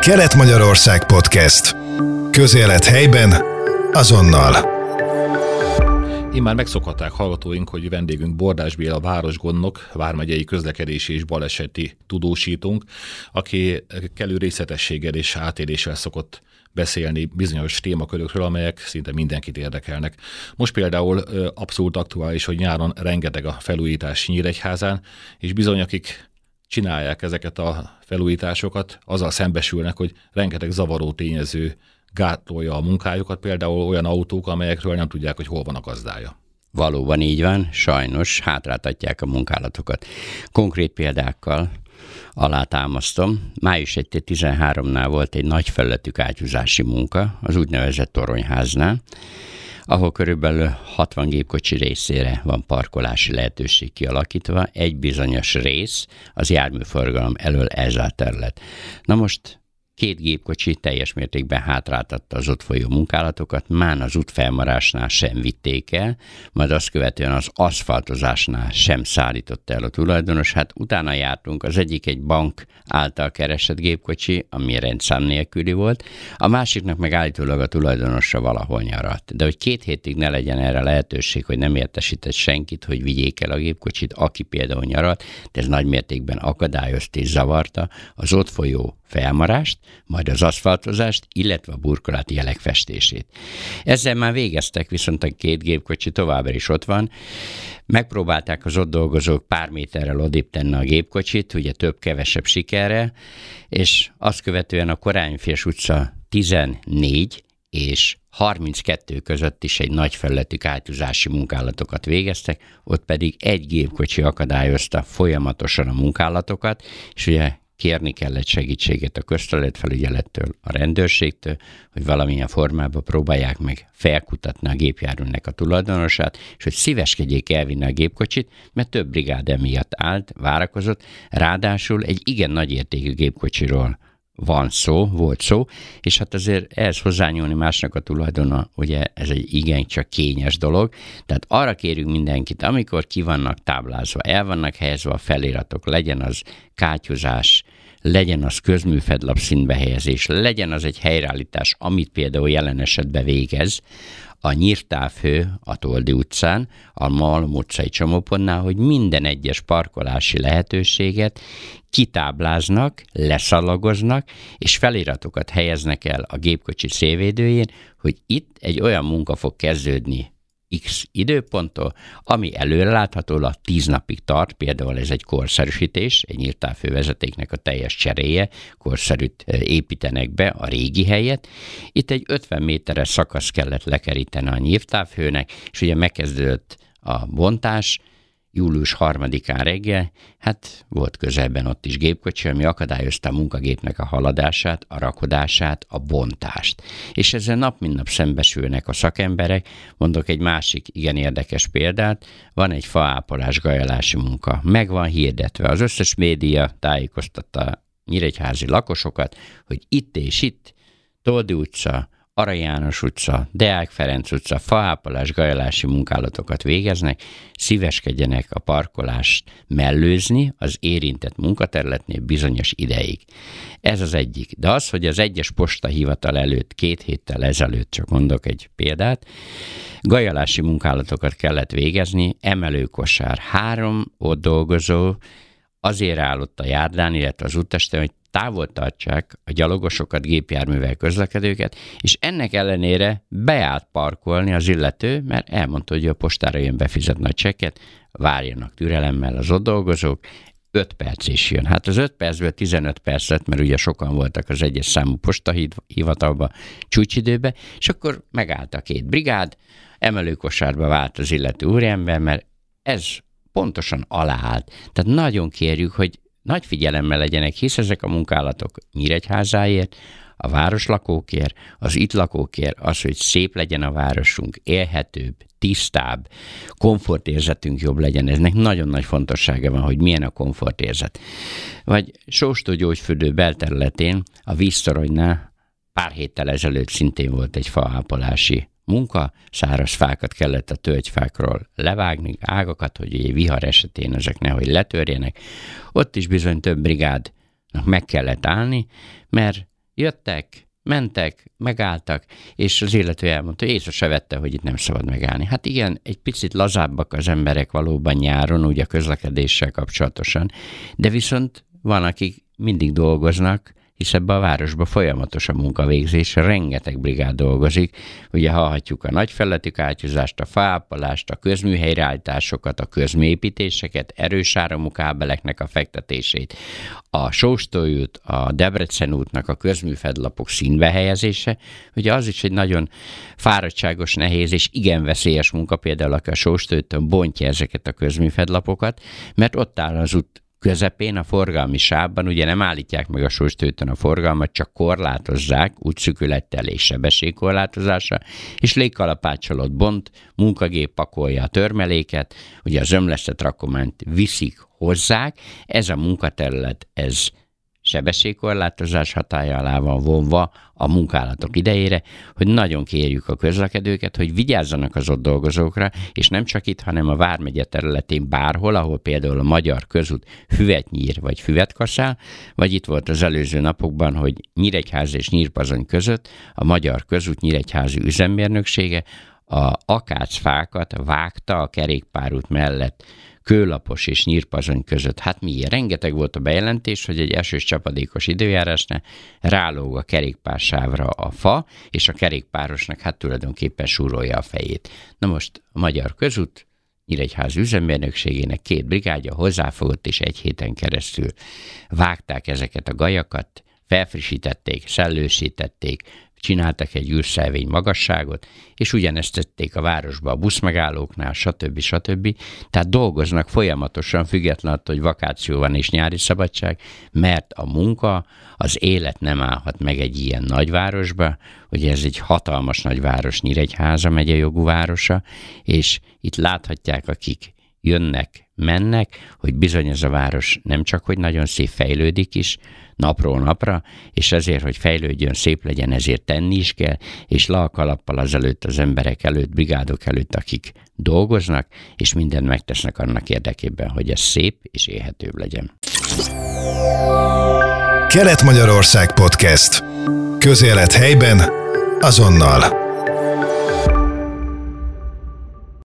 Kelet-Magyarország Podcast. Közélet helyben, azonnal. Immár megszokhatták hallgatóink, hogy vendégünk Bordás Béla városgondnok, vármegyei közlekedési és baleseti tudósítunk, aki kellő részletességgel és átéléssel szokott beszélni bizonyos témakörökről, amelyek szinte mindenkit érdekelnek. Most például abszolút aktuális, hogy nyáron rengeteg a felújítás Nyíregyházán, és bizony akik csinálják ezeket a felújításokat, azzal szembesülnek, hogy rengeteg zavaró tényező gátolja a munkájukat, például olyan autók, amelyekről nem tudják, hogy hol van a gazdája. Valóban így van, sajnos hátráltatják a munkálatokat. Konkrét példákkal alátámasztom. Május 1-13-nál volt egy nagy felületű átyúzási munka, az úgynevezett toronyháznál, ahol körülbelül 60 gépkocsi részére van parkolási lehetőség kialakítva, egy bizonyos rész az járműforgalom elől elzárt terület. Na most Két gépkocsi teljes mértékben hátráltatta az ott folyó munkálatokat, már az útfelmarásnál sem vitték el, majd azt követően az aszfaltozásnál sem szállította el a tulajdonos. Hát utána jártunk, az egyik egy bank által keresett gépkocsi, ami rendszám nélküli volt, a másiknak meg állítólag a tulajdonosa valahol nyaradt. De hogy két hétig ne legyen erre lehetőség, hogy nem értesített senkit, hogy vigyék el a gépkocsit, aki például nyaralt, de ez nagy mértékben akadályozta és zavarta az ott folyó felmarást, majd az aszfaltozást, illetve a burkolati jelek festését. Ezzel már végeztek, viszont a két gépkocsi továbbra is ott van. Megpróbálták az ott dolgozók pár méterrel odébb tenni a gépkocsit, ugye több-kevesebb sikerre, és azt követően a Korányfés utca 14 és 32 között is egy nagy felületű átjuzási munkálatokat végeztek, ott pedig egy gépkocsi akadályozta folyamatosan a munkálatokat, és ugye kérni kellett segítséget a közterületfelügyelettől, a rendőrségtől, hogy valamilyen formában próbálják meg felkutatni a gépjárműnek a tulajdonosát, és hogy szíveskedjék elvinni a gépkocsit, mert több brigád emiatt állt, várakozott, ráadásul egy igen nagy értékű gépkocsiról van szó, volt szó, és hát azért ehhez hozzányúlni másnak a tulajdona, ugye ez egy igen csak kényes dolog, tehát arra kérünk mindenkit, amikor ki vannak táblázva, el vannak helyezve a feliratok, legyen az kátyozás, legyen az közműfedlap színbehelyezés, legyen az egy helyreállítás, amit például jelen esetben végez, a nyírtávhő a Toldi utcán, a Malm utcai csomópontnál, hogy minden egyes parkolási lehetőséget kitábláznak, leszalagoznak, és feliratokat helyeznek el a gépkocsi szélvédőjén, hogy itt egy olyan munka fog kezdődni X időponttól, ami előreláthatólag 10 napig tart, például ez egy korszerűsítés, egy nyírtávfővezetéknek a teljes cseréje, korszerűt építenek be a régi helyet. Itt egy 50 méteres szakasz kellett lekeríteni a nyírtávfőnek, és ugye megkezdődött a bontás, július harmadikán reggel, hát volt közelben ott is gépkocsi, ami akadályozta a munkagépnek a haladását, a rakodását, a bontást. És ezzel nap mint nap szembesülnek a szakemberek. Mondok egy másik igen érdekes példát, van egy faápolás gajalási munka, meg van hirdetve. Az összes média tájékoztatta nyíregyházi lakosokat, hogy itt és itt, Toldi utca, Ara János utca, Deák Ferenc utca, faápolás, gajalási munkálatokat végeznek, szíveskedjenek a parkolást mellőzni az érintett munkaterületnél bizonyos ideig. Ez az egyik. De az, hogy az egyes postahivatal előtt két héttel ezelőtt, csak mondok egy példát, gajalási munkálatokat kellett végezni, emelőkosár, három ott dolgozó, azért állott a járdán, illetve az úttesten, hogy távol tartsák a gyalogosokat, gépjárművel közlekedőket, és ennek ellenére beállt parkolni az illető, mert elmondta, hogy a postára jön befizetni a csekket, várjanak türelemmel az ott dolgozók, 5 perc is jön. Hát az 5 percből 15 perc lett, mert ugye sokan voltak az egyes számú postahivatalba csúcsidőbe, és akkor megállt a két brigád, emelőkosárba vált az illető úriember, mert ez pontosan aláállt. Tehát nagyon kérjük, hogy nagy figyelemmel legyenek, hisz ezek a munkálatok Nyíregyházáért, a városlakókért, az itt lakókért, az, hogy szép legyen a városunk, élhetőbb, tisztább, komfortérzetünk jobb legyen. Eznek nagyon nagy fontossága van, hogy milyen a komfortérzet. Vagy Sóstó gyógyfürdő belterületén, a víztoronynál pár héttel ezelőtt szintén volt egy faápolási munka, száraz fákat kellett a tölgyfákról levágni, ágakat, hogy egy vihar esetén ezek nehogy letörjenek. Ott is bizony több brigádnak meg kellett állni, mert jöttek, mentek, megálltak, és az illető elmondta, hogy észre se vette, hogy itt nem szabad megállni. Hát igen, egy picit lazábbak az emberek valóban nyáron, úgy a közlekedéssel kapcsolatosan, de viszont van, akik mindig dolgoznak, hisz ebbe a városba folyamatos a munkavégzés, rengeteg brigád dolgozik. Ugye hallhatjuk a nagyfelletük átjuzást, a fápolást, a közműhelyreállításokat, a közműépítéseket, erős áramú kábeleknek a fektetését, a Sóstójút, a Debrecen útnak a közműfedlapok színbe helyezése. Ugye az is egy nagyon fáradtságos, nehéz és igen veszélyes munka, például aki a Sóstójúton bontja ezeket a közműfedlapokat, mert ott áll az út közepén a forgalmi sávban ugye nem állítják meg a sóstőtön a forgalmat, csak korlátozzák, úgy szükülettel és sebességkorlátozása, és légkalapácsolott bont, munkagép pakolja a törmeléket, ugye az ömlesztett rakományt viszik, hozzák, ez a munkaterület, ez sebességkorlátozás hatája alá van vonva a munkálatok idejére, hogy nagyon kérjük a közlekedőket, hogy vigyázzanak az ott dolgozókra, és nem csak itt, hanem a Vármegye területén bárhol, ahol például a magyar közút füvet nyír vagy füvet kaszál, vagy itt volt az előző napokban, hogy Nyíregyház és Nyírpazony között a magyar közút Nyíregyházi üzemmérnöksége a akácfákat vágta a kerékpárút mellett kőlapos és nyírpazony között. Hát miért? Rengeteg volt a bejelentés, hogy egy esős csapadékos időjárásnál rálóg a kerékpársávra a fa, és a kerékpárosnak hát tulajdonképpen súrolja a fejét. Na most a Magyar Közút Nyíregyház üzemmérnökségének két brigádja hozzáfogott, és egy héten keresztül vágták ezeket a gajakat, felfrissítették, szellősítették, csináltak egy űrszelvény magasságot, és ugyanezt tették a városba a buszmegállóknál, stb. stb. Tehát dolgoznak folyamatosan, független attól, hogy vakáció van és nyári szabadság, mert a munka, az élet nem állhat meg egy ilyen nagyvárosba, ugye ez egy hatalmas nagyváros, Nyíregyháza megye jogú városa, és itt láthatják, akik jönnek, mennek, hogy bizony ez a város nem csak, hogy nagyon szép fejlődik is, napról napra, és ezért, hogy fejlődjön, szép legyen, ezért tenni is kell, és lalkalappal azelőtt az emberek előtt, brigádok előtt, akik dolgoznak, és mindent megtesznek annak érdekében, hogy ez szép és élhetőbb legyen. Kelet-Magyarország Podcast. Közélet helyben, azonnal.